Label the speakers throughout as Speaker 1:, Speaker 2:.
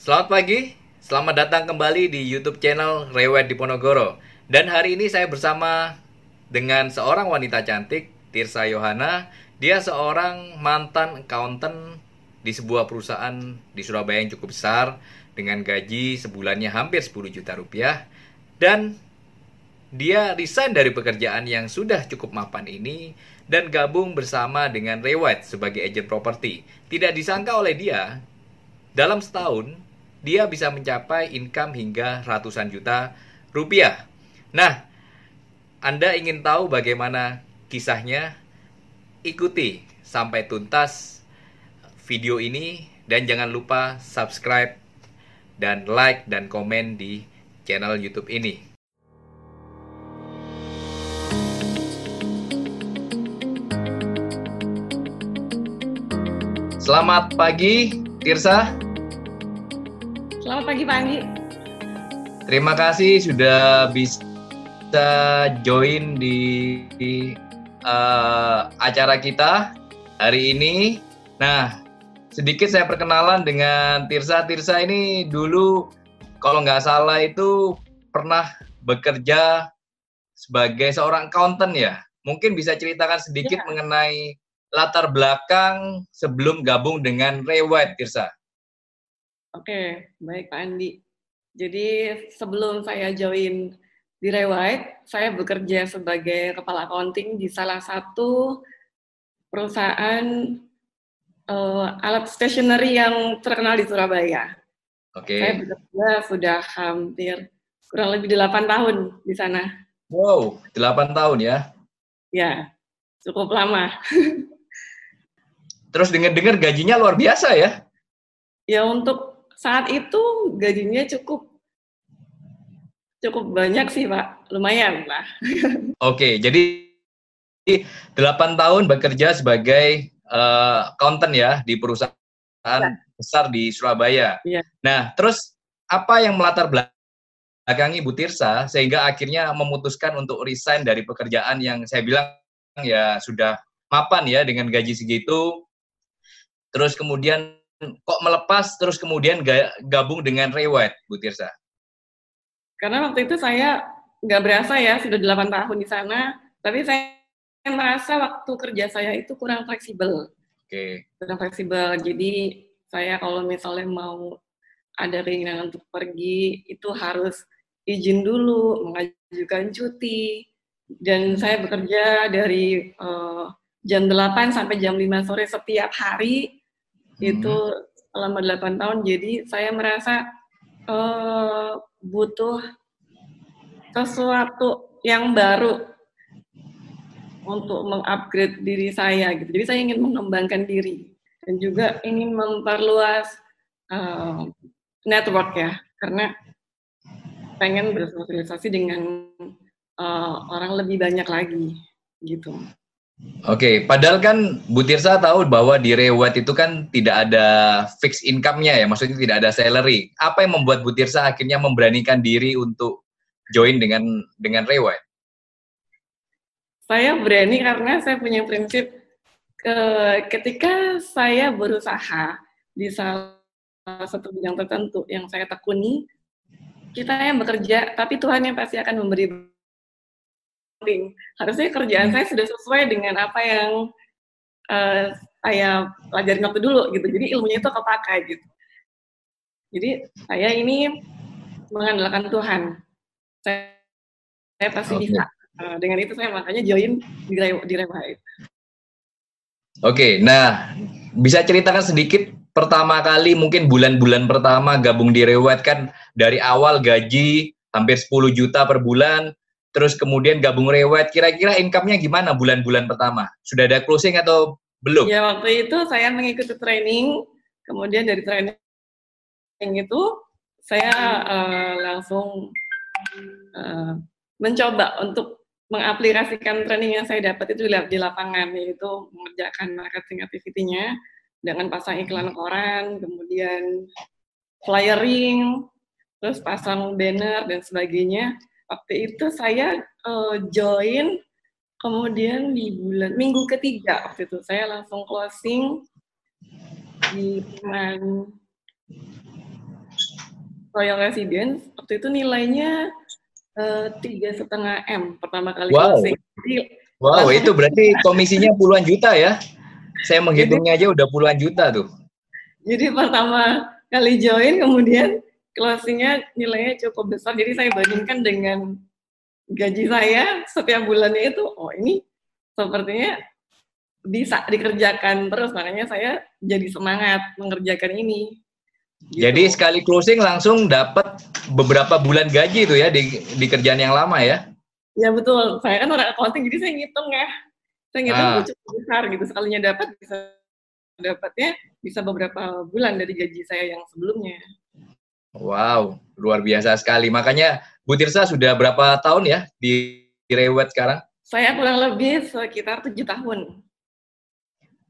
Speaker 1: Selamat pagi, selamat datang kembali di YouTube channel Rewet Diponegoro. Dan hari ini saya bersama dengan seorang wanita cantik, Tirsa Yohana. Dia seorang mantan accountant di sebuah perusahaan di Surabaya yang cukup besar dengan gaji sebulannya hampir 10 juta rupiah dan dia resign dari pekerjaan yang sudah cukup mapan ini dan gabung bersama dengan Rewet sebagai agent properti. Tidak disangka oleh dia, dalam setahun dia bisa mencapai income hingga ratusan juta rupiah. Nah, Anda ingin tahu bagaimana kisahnya? Ikuti sampai tuntas video ini dan jangan lupa subscribe dan like dan komen di channel YouTube ini. Selamat pagi, Tirsa.
Speaker 2: Selamat pagi, Pak Anggi.
Speaker 1: Terima kasih sudah bisa join di, di uh, acara kita hari ini. Nah, sedikit saya perkenalan dengan Tirsa. Tirsa ini dulu kalau nggak salah itu pernah bekerja sebagai seorang accountant ya. Mungkin bisa ceritakan sedikit ya. mengenai latar belakang sebelum gabung dengan Rewet, Tirsa?
Speaker 2: Oke, baik Pak Andi. Jadi sebelum saya join di Rewet, saya bekerja sebagai kepala accounting di salah satu perusahaan uh, alat stationery yang terkenal di Surabaya. Oke. Saya bekerja sudah hampir kurang lebih 8 tahun di sana.
Speaker 1: Wow, 8 tahun ya?
Speaker 2: Ya, cukup lama.
Speaker 1: Terus dengar-dengar gajinya luar biasa ya?
Speaker 2: Ya untuk saat itu gajinya cukup cukup banyak sih pak, lumayan lah.
Speaker 1: Oke, jadi 8 tahun bekerja sebagai uh, accountant ya di perusahaan ya. besar di Surabaya. Ya. Nah, terus apa yang melatar belakangi Bu Tirsa sehingga akhirnya memutuskan untuk resign dari pekerjaan yang saya bilang ya sudah mapan ya dengan gaji segitu terus kemudian kok melepas terus kemudian gabung dengan Rewet, Bu Tirsa?
Speaker 2: Karena waktu itu saya nggak berasa ya sudah 8 tahun di sana, tapi saya merasa waktu kerja saya itu kurang fleksibel. Oke. Okay. Kurang fleksibel. Jadi saya kalau misalnya mau ada keinginan untuk pergi itu harus izin dulu, mengajukan cuti, dan saya bekerja dari uh, jam 8 sampai jam 5 sore setiap hari itu selama 8 tahun jadi saya merasa uh, butuh sesuatu yang baru untuk mengupgrade diri saya gitu jadi saya ingin mengembangkan diri dan juga ingin memperluas uh, network ya karena pengen bersosialisasi dengan uh, orang lebih banyak lagi gitu.
Speaker 1: Oke, padahal kan Bu Tirsa tahu bahwa di Rewet itu kan tidak ada fixed income-nya ya, maksudnya tidak ada salary. Apa yang membuat Bu Tirsa akhirnya memberanikan diri untuk join dengan dengan Rewet?
Speaker 2: Saya berani karena saya punya prinsip ke, ketika saya berusaha di salah satu bidang tertentu yang saya tekuni, kita yang bekerja, tapi Tuhan yang pasti akan memberi Harusnya kerjaan hmm. saya sudah sesuai dengan apa yang uh, saya pelajari waktu dulu gitu. Jadi ilmunya itu kepakai gitu. Jadi saya ini mengandalkan Tuhan. Saya, saya pasti okay. bisa. Uh, dengan itu saya makanya join di, di.
Speaker 1: Oke, okay, nah bisa ceritakan sedikit pertama kali mungkin bulan-bulan pertama gabung di Rewet kan dari awal gaji hampir 10 juta per bulan terus kemudian gabung rewet, kira-kira income-nya gimana bulan-bulan pertama? Sudah ada closing atau belum?
Speaker 2: Ya waktu itu saya mengikuti training, kemudian dari training itu saya uh, langsung uh, mencoba untuk mengaplikasikan training yang saya dapat itu di lapangan, yaitu mengerjakan marketing activity-nya dengan pasang iklan koran, kemudian flyering, terus pasang banner dan sebagainya waktu itu saya uh, join kemudian di bulan minggu ketiga waktu itu saya langsung closing di bulan Royal Residence waktu itu nilainya eh, tiga setengah m pertama kali
Speaker 1: wow. closing. Jadi, wow, itu berarti komisinya puluhan juta ya? Saya menghitungnya aja udah puluhan juta tuh.
Speaker 2: Jadi pertama kali join, kemudian closingnya nilainya cukup besar. Jadi saya bandingkan dengan gaji saya setiap bulannya itu, oh ini sepertinya bisa dikerjakan terus. Makanya saya jadi semangat mengerjakan ini.
Speaker 1: Gitu. Jadi sekali closing langsung dapat beberapa bulan gaji itu ya di, di kerjaan yang lama ya?
Speaker 2: Ya betul. Saya kan orang accounting jadi saya ngitung ya. Saya ngitung ah. cukup besar gitu. Sekalinya dapat bisa dapatnya bisa beberapa bulan dari gaji saya yang sebelumnya.
Speaker 1: Wow, luar biasa sekali. Makanya Bu Tirsa sudah berapa tahun ya di, di Rewet sekarang?
Speaker 2: Saya kurang lebih sekitar tujuh tahun.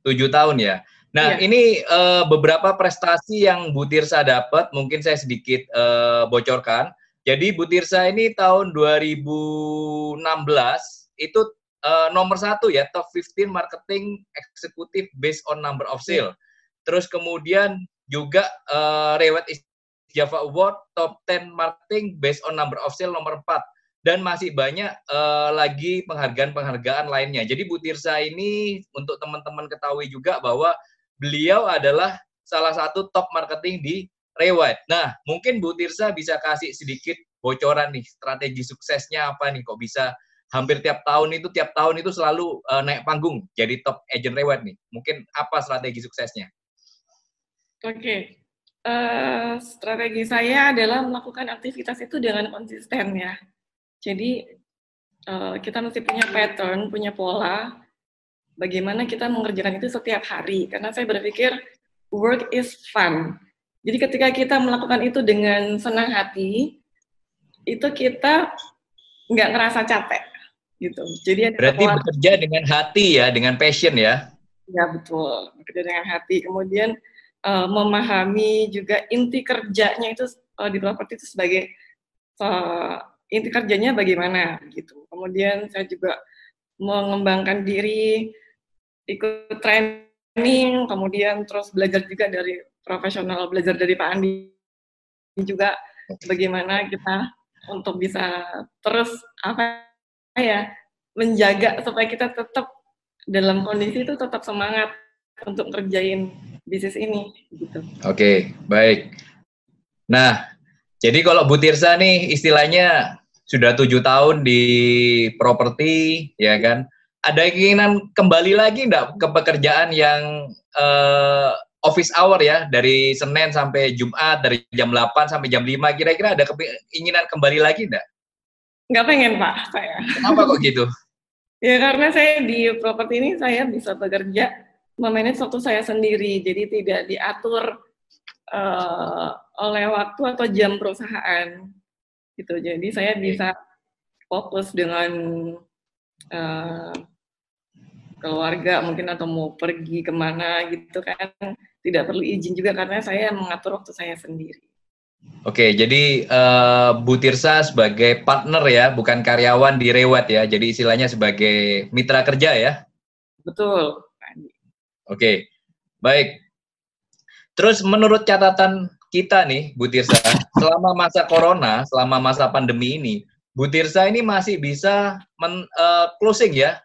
Speaker 1: Tujuh tahun ya. Nah, ya. ini uh, beberapa prestasi yang Bu Tirsa dapat, mungkin saya sedikit uh, bocorkan. Jadi Bu Tirsa ini tahun 2016 itu uh, nomor satu ya, top 15 marketing eksekutif based on number of sale. Ya. Terus kemudian juga uh, Rewet Java Award top 10 marketing based on number of sale nomor 4 dan masih banyak uh, lagi penghargaan-penghargaan lainnya. Jadi Bu Tirsa ini untuk teman-teman ketahui juga bahwa beliau adalah salah satu top marketing di Reward. Nah, mungkin Bu Tirsa bisa kasih sedikit bocoran nih strategi suksesnya apa nih kok bisa hampir tiap tahun itu tiap tahun itu selalu uh, naik panggung jadi top agent Reward nih. Mungkin apa strategi suksesnya?
Speaker 2: Oke. Okay. Uh, eh, strategi saya adalah melakukan aktivitas itu dengan konsisten ya. Jadi uh, kita mesti punya pattern, punya pola bagaimana kita mengerjakan itu setiap hari. Karena saya berpikir work is fun. Jadi ketika kita melakukan itu dengan senang hati, itu kita nggak ngerasa capek gitu. Jadi
Speaker 1: ada berarti pola, bekerja dengan hati ya, dengan passion ya?
Speaker 2: Ya betul, bekerja dengan hati. Kemudian uh, memahami juga inti kerjanya itu uh, di properti itu sebagai uh, inti kerjanya bagaimana gitu. Kemudian saya juga mengembangkan diri ikut training, kemudian terus belajar juga dari profesional, belajar dari Pak Andi juga bagaimana kita untuk bisa terus apa ya menjaga supaya kita tetap dalam kondisi itu tetap semangat untuk ngerjain bisnis ini gitu.
Speaker 1: Oke, okay, baik. Nah, jadi kalau Bu Tirsa nih istilahnya sudah tujuh tahun di properti, ya kan? ada keinginan kembali lagi enggak ke pekerjaan yang uh, office hour ya dari Senin sampai Jumat dari jam 8 sampai jam 5 kira-kira ada keinginan kembali lagi enggak?
Speaker 2: Enggak pengen Pak saya.
Speaker 1: Kenapa kok gitu?
Speaker 2: ya karena saya di properti ini saya bisa bekerja memanage waktu saya sendiri jadi tidak diatur uh, oleh waktu atau jam perusahaan gitu jadi saya bisa fokus dengan uh, keluarga mungkin atau mau pergi ke mana gitu kan tidak perlu izin juga karena saya mengatur waktu saya sendiri.
Speaker 1: Oke, jadi uh, Bu Tirsa sebagai partner ya, bukan karyawan di Rewat ya, jadi istilahnya sebagai mitra kerja ya?
Speaker 2: Betul.
Speaker 1: Oke, baik. Terus menurut catatan kita nih, Bu Tirsa, selama masa corona, selama masa pandemi ini, Bu Tirsa ini masih bisa men, uh, closing ya,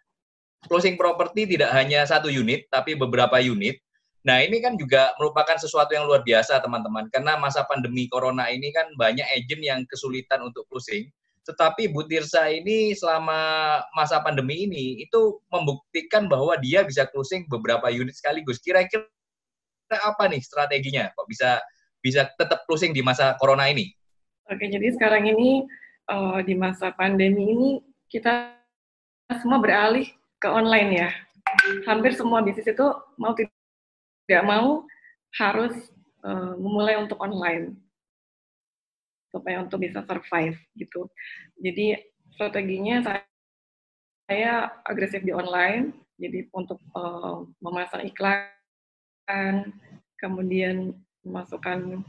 Speaker 1: closing properti tidak hanya satu unit, tapi beberapa unit. Nah, ini kan juga merupakan sesuatu yang luar biasa, teman-teman. Karena masa pandemi corona ini kan banyak agent yang kesulitan untuk closing. Tetapi Bu Tirsa ini selama masa pandemi ini itu membuktikan bahwa dia bisa closing beberapa unit sekaligus. Kira-kira apa nih strateginya? Kok bisa bisa tetap closing di masa corona ini?
Speaker 2: Oke, jadi sekarang ini uh, di masa pandemi ini kita semua beralih ke online ya. Hampir semua bisnis itu mau tidak mau harus uh, memulai untuk online supaya untuk bisa survive gitu. Jadi strateginya saya, saya agresif di online, jadi untuk uh, memasang iklan, kemudian memasukkan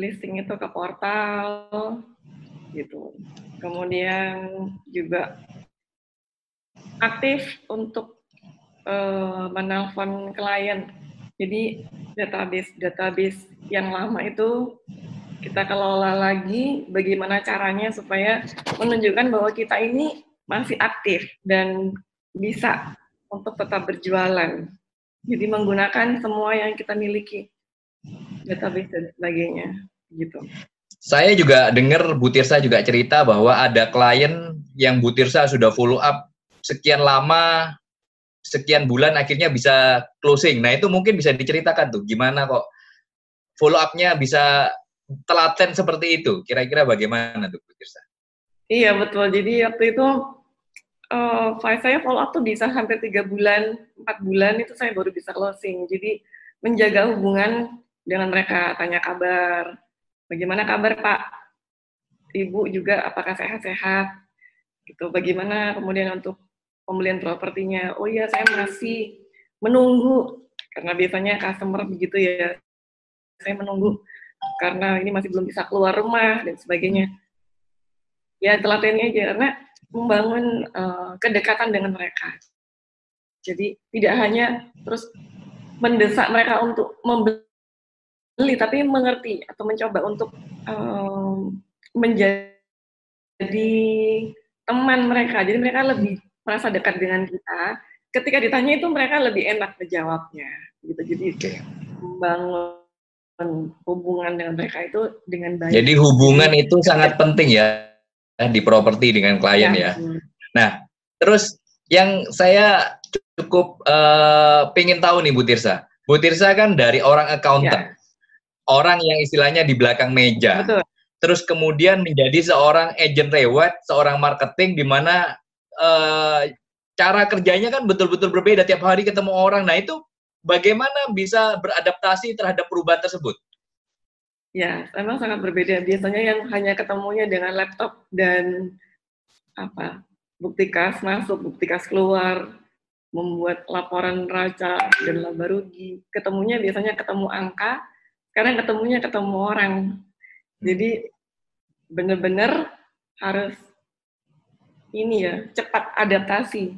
Speaker 2: listing itu ke portal gitu. Kemudian juga aktif untuk uh, menelpon klien. Jadi database database yang lama itu kita kelola lagi bagaimana caranya supaya menunjukkan bahwa kita ini masih aktif dan bisa untuk tetap berjualan. Jadi menggunakan semua yang kita miliki, database dan sebagainya, gitu.
Speaker 1: Saya juga dengar Bu Tirsa juga cerita bahwa ada klien yang Bu Tirsa sudah follow up sekian lama, sekian bulan akhirnya bisa closing. Nah itu mungkin bisa diceritakan tuh gimana kok follow up-nya bisa telaten seperti itu. Kira-kira bagaimana tuh Bu Tirsa?
Speaker 2: Iya betul. Jadi waktu itu uh, saya follow up tuh bisa hampir tiga bulan, empat bulan itu saya baru bisa closing. Jadi menjaga hubungan dengan mereka, tanya kabar, bagaimana kabar Pak, Ibu juga apakah sehat-sehat, gitu. Bagaimana kemudian untuk pembelian propertinya? Oh iya saya masih menunggu karena biasanya customer begitu ya, saya menunggu karena ini masih belum bisa keluar rumah dan sebagainya. Ya telatennya aja karena membangun uh, kedekatan dengan mereka. Jadi tidak hanya terus mendesak mereka untuk membeli, tapi mengerti atau mencoba untuk um, menjadi teman mereka. Jadi mereka lebih merasa dekat dengan kita. Ketika ditanya itu mereka lebih enak menjawabnya. Gitu. Jadi membangun hubungan dengan mereka itu dengan baik.
Speaker 1: Jadi hubungan itu sangat penting ya Eh, di properti dengan klien ya. ya. Nah, terus yang saya cukup uh, pengen tahu nih Bu Tirsa. Bu Tirsa kan dari orang accountant, ya. orang yang istilahnya di belakang meja. Betul. Terus kemudian menjadi seorang agent reward, seorang marketing di mana uh, cara kerjanya kan betul-betul berbeda tiap hari ketemu orang. Nah itu bagaimana bisa beradaptasi terhadap perubahan tersebut?
Speaker 2: Ya, memang sangat berbeda. Biasanya yang hanya ketemunya dengan laptop dan apa bukti kas masuk, bukti kas keluar, membuat laporan raca dan laba rugi. Ketemunya biasanya ketemu angka, sekarang ketemunya ketemu orang. Jadi benar-benar harus ini ya cepat adaptasi.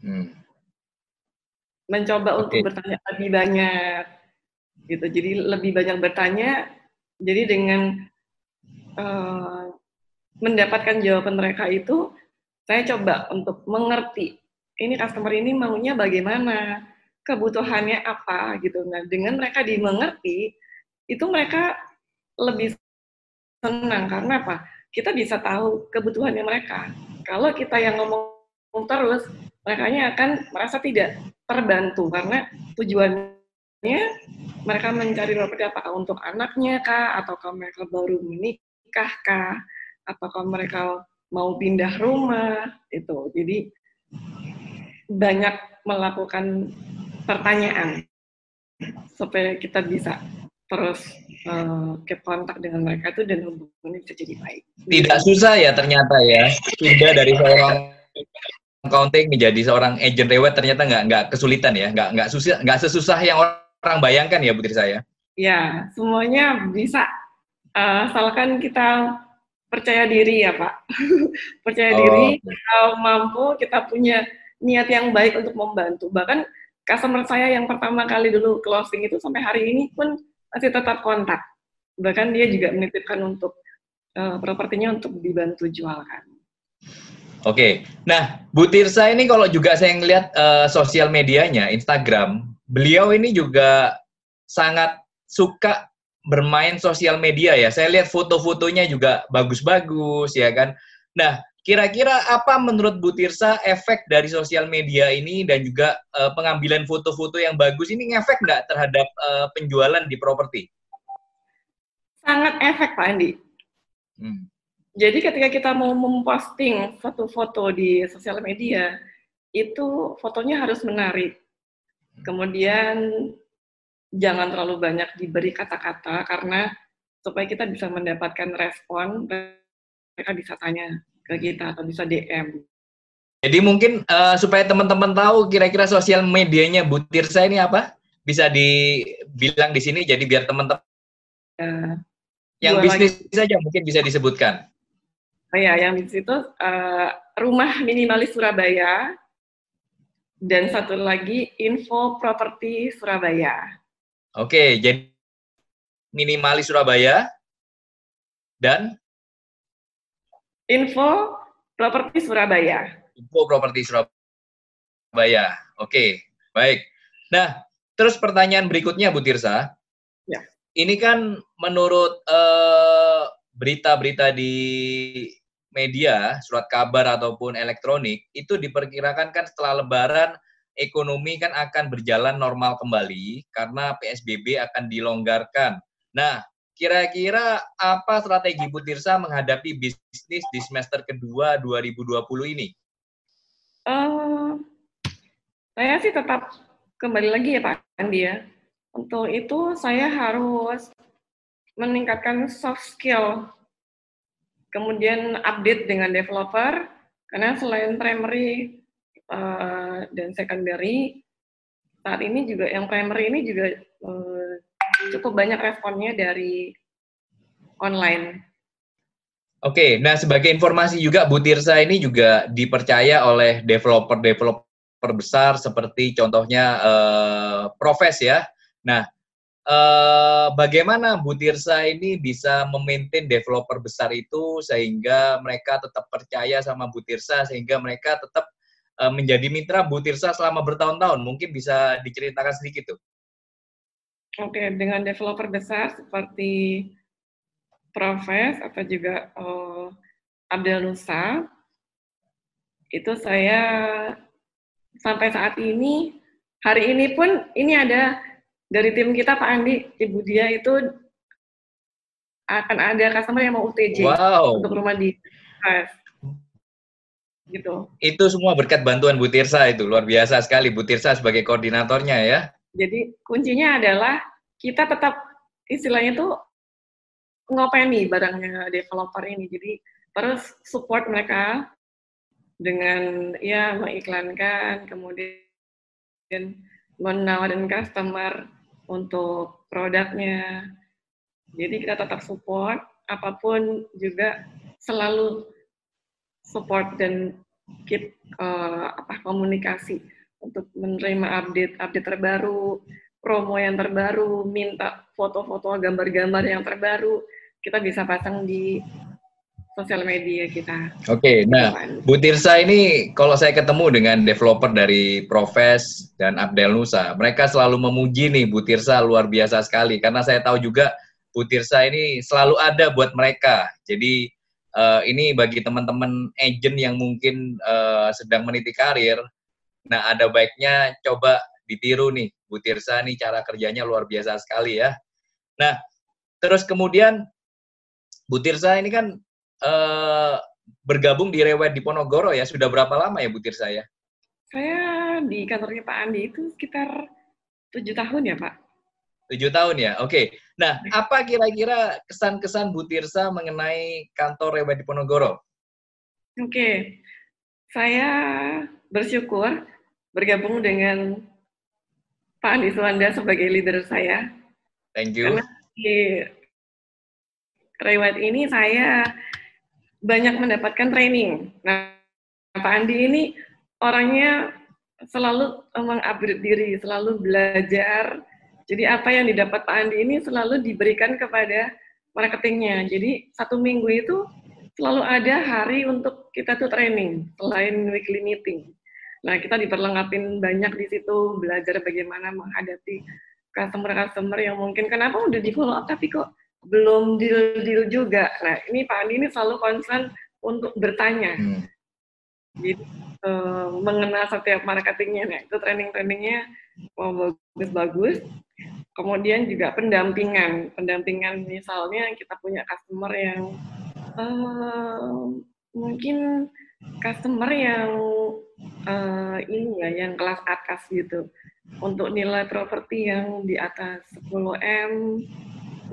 Speaker 2: Hmm. Mencoba okay. untuk bertanya lebih banyak, gitu. Jadi lebih banyak bertanya jadi dengan uh, mendapatkan jawaban mereka itu, saya coba untuk mengerti ini customer ini maunya bagaimana, kebutuhannya apa gitu. Nah, dengan mereka dimengerti, itu mereka lebih senang karena apa? Kita bisa tahu kebutuhannya mereka. Kalau kita yang ngomong terus, mereka akan merasa tidak terbantu karena tujuannya mereka mencari properti apakah untuk anaknya kah, ataukah mereka baru menikah kah, apakah mereka mau pindah rumah, itu. Jadi banyak melakukan pertanyaan supaya kita bisa terus uh, keep kontak dengan mereka itu dan hubungannya bisa jadi baik.
Speaker 1: Tidak susah ya ternyata ya pindah dari seorang accounting menjadi seorang agent reward ternyata nggak nggak kesulitan ya nggak nggak susah nggak sesusah yang orang bayangkan ya Putri saya?
Speaker 2: Ya, semuanya bisa. Uh, asalkan kita percaya diri ya Pak. percaya oh. diri, kita mampu, kita punya niat yang baik untuk membantu. Bahkan customer saya yang pertama kali dulu closing itu sampai hari ini pun masih tetap kontak. Bahkan dia juga menitipkan untuk uh, propertinya untuk dibantu jualkan.
Speaker 1: Oke, nah Bu Tirsa ini kalau juga saya ngeliat uh, sosial medianya, Instagram, beliau ini juga sangat suka bermain sosial media ya. Saya lihat foto-fotonya juga bagus-bagus ya kan. Nah, kira-kira apa menurut Bu Tirsa efek dari sosial media ini dan juga uh, pengambilan foto-foto yang bagus ini ngefek nggak terhadap uh, penjualan di properti?
Speaker 2: Sangat efek Pak Andi. Hmm. Jadi ketika kita mau memposting satu foto di sosial media, itu fotonya harus menarik Kemudian jangan terlalu banyak diberi kata-kata karena supaya kita bisa mendapatkan respon, mereka bisa tanya ke kita atau bisa DM.
Speaker 1: Jadi mungkin uh, supaya teman-teman tahu kira-kira sosial medianya Bu Tirsa ini apa? Bisa dibilang di sini jadi biar teman-teman uh, yang bisnis lagi. saja mungkin bisa disebutkan.
Speaker 2: Oh ya, yang di situ uh, Rumah Minimalis Surabaya dan satu lagi info properti Surabaya.
Speaker 1: Oke, jadi minimalis Surabaya. Dan
Speaker 2: Info Properti Surabaya.
Speaker 1: Info Properti Surabaya. Oke, baik. Nah, terus pertanyaan berikutnya Bu Tirsa. Ya. Ini kan menurut uh, berita-berita di media, surat kabar ataupun elektronik, itu diperkirakan kan setelah lebaran ekonomi kan akan berjalan normal kembali karena PSBB akan dilonggarkan. Nah, kira-kira apa strategi Bu Tirsa menghadapi bisnis di semester kedua 2020 ini?
Speaker 2: Uh, saya sih tetap kembali lagi ya Pak Andi ya. Untuk itu saya harus meningkatkan soft skill kemudian update dengan developer karena selain primary uh, dan secondary saat ini juga yang primary ini juga uh, cukup banyak responnya dari online.
Speaker 1: Oke, nah sebagai informasi juga Bu Tirsa ini juga dipercaya oleh developer-developer besar seperti contohnya uh, Profes ya. Nah, uh, bagaimana Bu Tirsa ini bisa memaintain developer besar itu sehingga mereka tetap percaya sama Bu Tirsa sehingga mereka tetap uh, menjadi mitra Bu Tirsa selama bertahun-tahun. Mungkin bisa diceritakan sedikit tuh.
Speaker 2: Oke, dengan developer besar seperti Profes atau juga uh, Abdel Nusa, itu saya sampai saat ini, hari ini pun ini ada dari tim kita Pak Andi, Ibu Dia itu akan ada customer yang mau UTJ
Speaker 1: wow.
Speaker 2: untuk rumah di gitu.
Speaker 1: Itu semua berkat bantuan Bu Tirsa itu luar biasa sekali Bu Tirsa sebagai koordinatornya ya.
Speaker 2: Jadi kuncinya adalah kita tetap istilahnya tuh ngopeni barangnya developer ini. Jadi terus support mereka dengan ya mengiklankan, kemudian menawarkan customer untuk produknya. Jadi kita tetap support, apa pun juga selalu support dan keep uh, apa komunikasi untuk menerima update update terbaru, promo yang terbaru, minta foto-foto gambar-gambar yang terbaru, kita bisa pasang di sosial media kita.
Speaker 1: Oke, okay, nah Bu Tirsa ini kalau saya ketemu dengan developer dari Profes dan Abdel Nusa, mereka selalu memuji nih Bu Tirsa luar biasa sekali karena saya tahu juga Bu Tirsa ini selalu ada buat mereka. Jadi uh, ini bagi teman-teman agent yang mungkin uh, sedang meniti karir, nah ada baiknya coba ditiru nih Bu Tirsa nih cara kerjanya luar biasa sekali ya. Nah, terus kemudian Bu Tirsa ini kan uh, bergabung di Rewet di Ponorogo ya. Sudah berapa lama ya Bu Tirsa ya?
Speaker 2: Saya di kantornya Pak Andi itu sekitar tujuh tahun ya Pak.
Speaker 1: Tujuh tahun ya, oke. Nah, iya. apa kira-kira kesan-kesan Bu Tirsa mengenai kantor Rewet di Ponorogo?
Speaker 2: Oke, saya bersyukur bergabung dengan Pak Andi Suwanda sebagai leader saya.
Speaker 1: Thank you.
Speaker 2: Karena di Rewet ini saya banyak mendapatkan training. Nah, Pak Andi ini orangnya selalu mengupgrade diri, selalu belajar. Jadi apa yang didapat Pak Andi ini selalu diberikan kepada marketingnya. Jadi satu minggu itu selalu ada hari untuk kita tuh training selain weekly meeting. Nah kita diperlengkapin banyak di situ belajar bagaimana menghadapi customer-customer yang mungkin kenapa udah di follow up tapi kok belum deal-deal juga. Nah, ini Pak Andi ini selalu concern untuk bertanya. Hmm. Jadi uh, mengenal setiap marketingnya, nah itu training-trainingnya oh, bagus-bagus. Kemudian juga pendampingan, pendampingan misalnya kita punya customer yang uh, mungkin customer yang uh, ini ya, yang kelas atas gitu. Untuk nilai properti yang di atas 10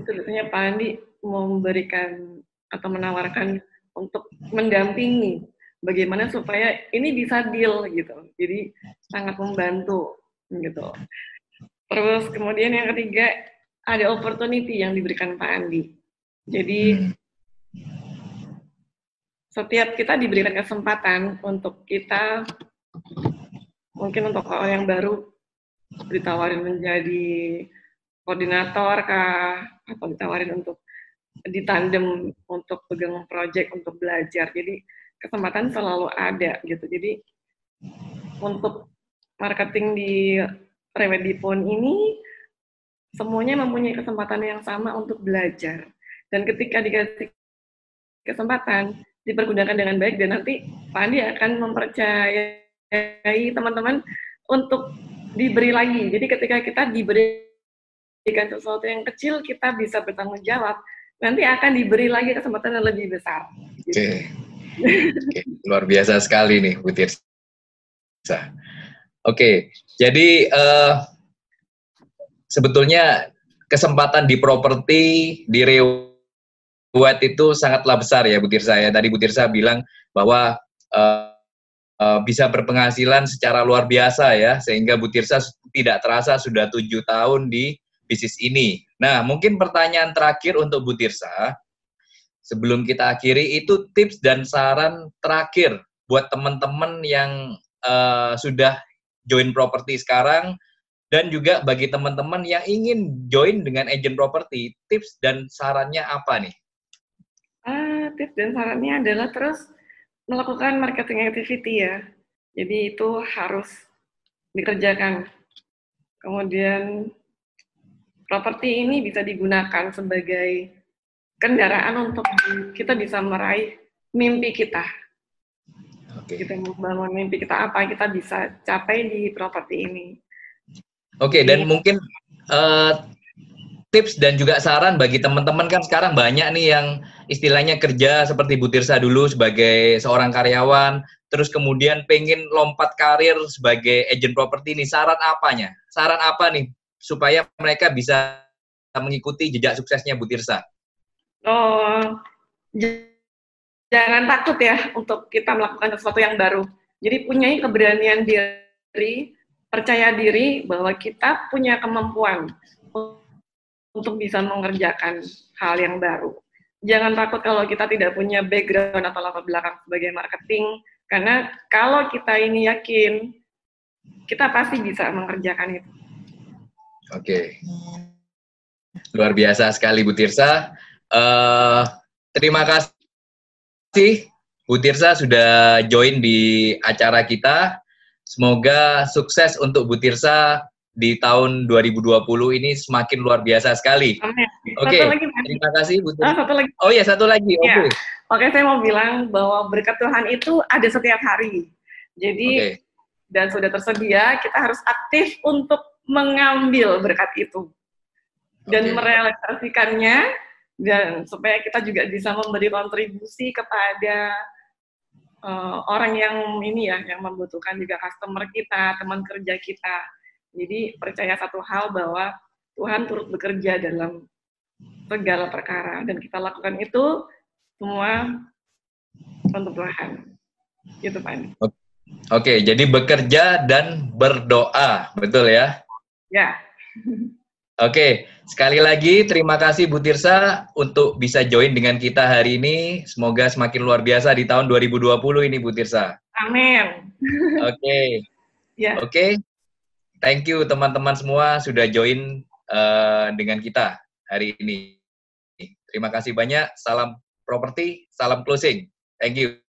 Speaker 2: biasanya Pak Andi memberikan atau menawarkan untuk mendampingi bagaimana supaya ini bisa deal gitu. Jadi sangat membantu gitu. Terus kemudian yang ketiga ada opportunity yang diberikan Pak Andi. Jadi setiap kita diberikan kesempatan untuk kita mungkin untuk orang yang baru ditawarin menjadi koordinator kah atau ditawarin untuk di tandem untuk pegang project untuk belajar. Jadi kesempatan selalu ada gitu. Jadi untuk marketing di Remedipon ini semuanya mempunyai kesempatan yang sama untuk belajar. Dan ketika dikasih kesempatan, dipergunakan dengan baik dan nanti Pak akan mempercayai teman-teman untuk diberi lagi. Jadi ketika kita diberikan sesuatu yang kecil, kita bisa bertanggung jawab. Nanti akan diberi lagi kesempatan yang lebih besar.
Speaker 1: Oke. Okay. okay. Luar biasa sekali nih, Bu Tirsa. Oke, jadi uh, sebetulnya kesempatan di properti di Rewet itu sangatlah besar ya Bu Tirsa ya. Tadi Bu Tirsa bilang bahwa uh, uh, bisa berpenghasilan secara luar biasa ya, sehingga Bu Tirsa tidak terasa sudah tujuh tahun di bisnis ini. Nah, mungkin pertanyaan terakhir untuk Bu Tirsa, sebelum kita akhiri, itu tips dan saran terakhir buat teman-teman yang uh, sudah join properti sekarang, dan juga bagi teman-teman yang ingin join dengan agent properti, tips dan sarannya apa nih?
Speaker 2: Uh, tips dan sarannya adalah terus melakukan marketing activity ya. Jadi itu harus dikerjakan. Kemudian properti ini bisa digunakan sebagai kendaraan untuk kita bisa meraih mimpi kita. Okay. Kita membangun mimpi kita apa kita bisa capai di properti ini.
Speaker 1: Oke, okay, dan mungkin uh, tips dan juga saran bagi teman-teman kan sekarang banyak nih yang istilahnya kerja seperti Bu Tirsa dulu sebagai seorang karyawan, terus kemudian pengen lompat karir sebagai agent properti ini. Saran apanya? Saran apa nih supaya mereka bisa mengikuti jejak suksesnya Bu Tirsa?
Speaker 2: Oh, jangan takut ya untuk kita melakukan sesuatu yang baru. Jadi punyai keberanian diri percaya diri bahwa kita punya kemampuan untuk bisa mengerjakan hal yang baru. Jangan takut kalau kita tidak punya background atau latar belakang sebagai marketing, karena kalau kita ini yakin, kita pasti bisa mengerjakan itu.
Speaker 1: Oke. Luar biasa sekali Bu Tirsa. Uh, terima kasih Bu Tirsa sudah join di acara kita. Semoga sukses untuk Bu Tirsa di tahun 2020 ini semakin luar biasa sekali. Oke, okay. terima kasih Bu Tirsa. Oh, satu lagi. Oh ya, satu lagi.
Speaker 2: Ya. Oke. Okay. Oke, saya mau bilang bahwa berkat Tuhan itu ada setiap hari. Jadi okay. dan sudah tersedia, kita harus aktif untuk mengambil berkat itu dan okay. merealisasikannya dan supaya kita juga bisa memberi kontribusi kepada uh, orang yang ini ya yang membutuhkan juga customer kita, teman kerja kita. Jadi percaya satu hal bahwa Tuhan turut bekerja dalam segala perkara dan kita lakukan itu semua untuk Tuhan. Gitu Pak.
Speaker 1: Oke, jadi bekerja dan berdoa, betul ya?
Speaker 2: Ya.
Speaker 1: Oke, sekali lagi terima kasih Bu Tirsa untuk bisa join dengan kita hari ini. Semoga semakin luar biasa di tahun 2020 ini Bu Tirsa.
Speaker 2: Amin.
Speaker 1: Oke. Ya. Oke. Thank you teman-teman semua sudah join uh, dengan kita hari ini. Terima kasih banyak. Salam properti, salam closing. Thank you.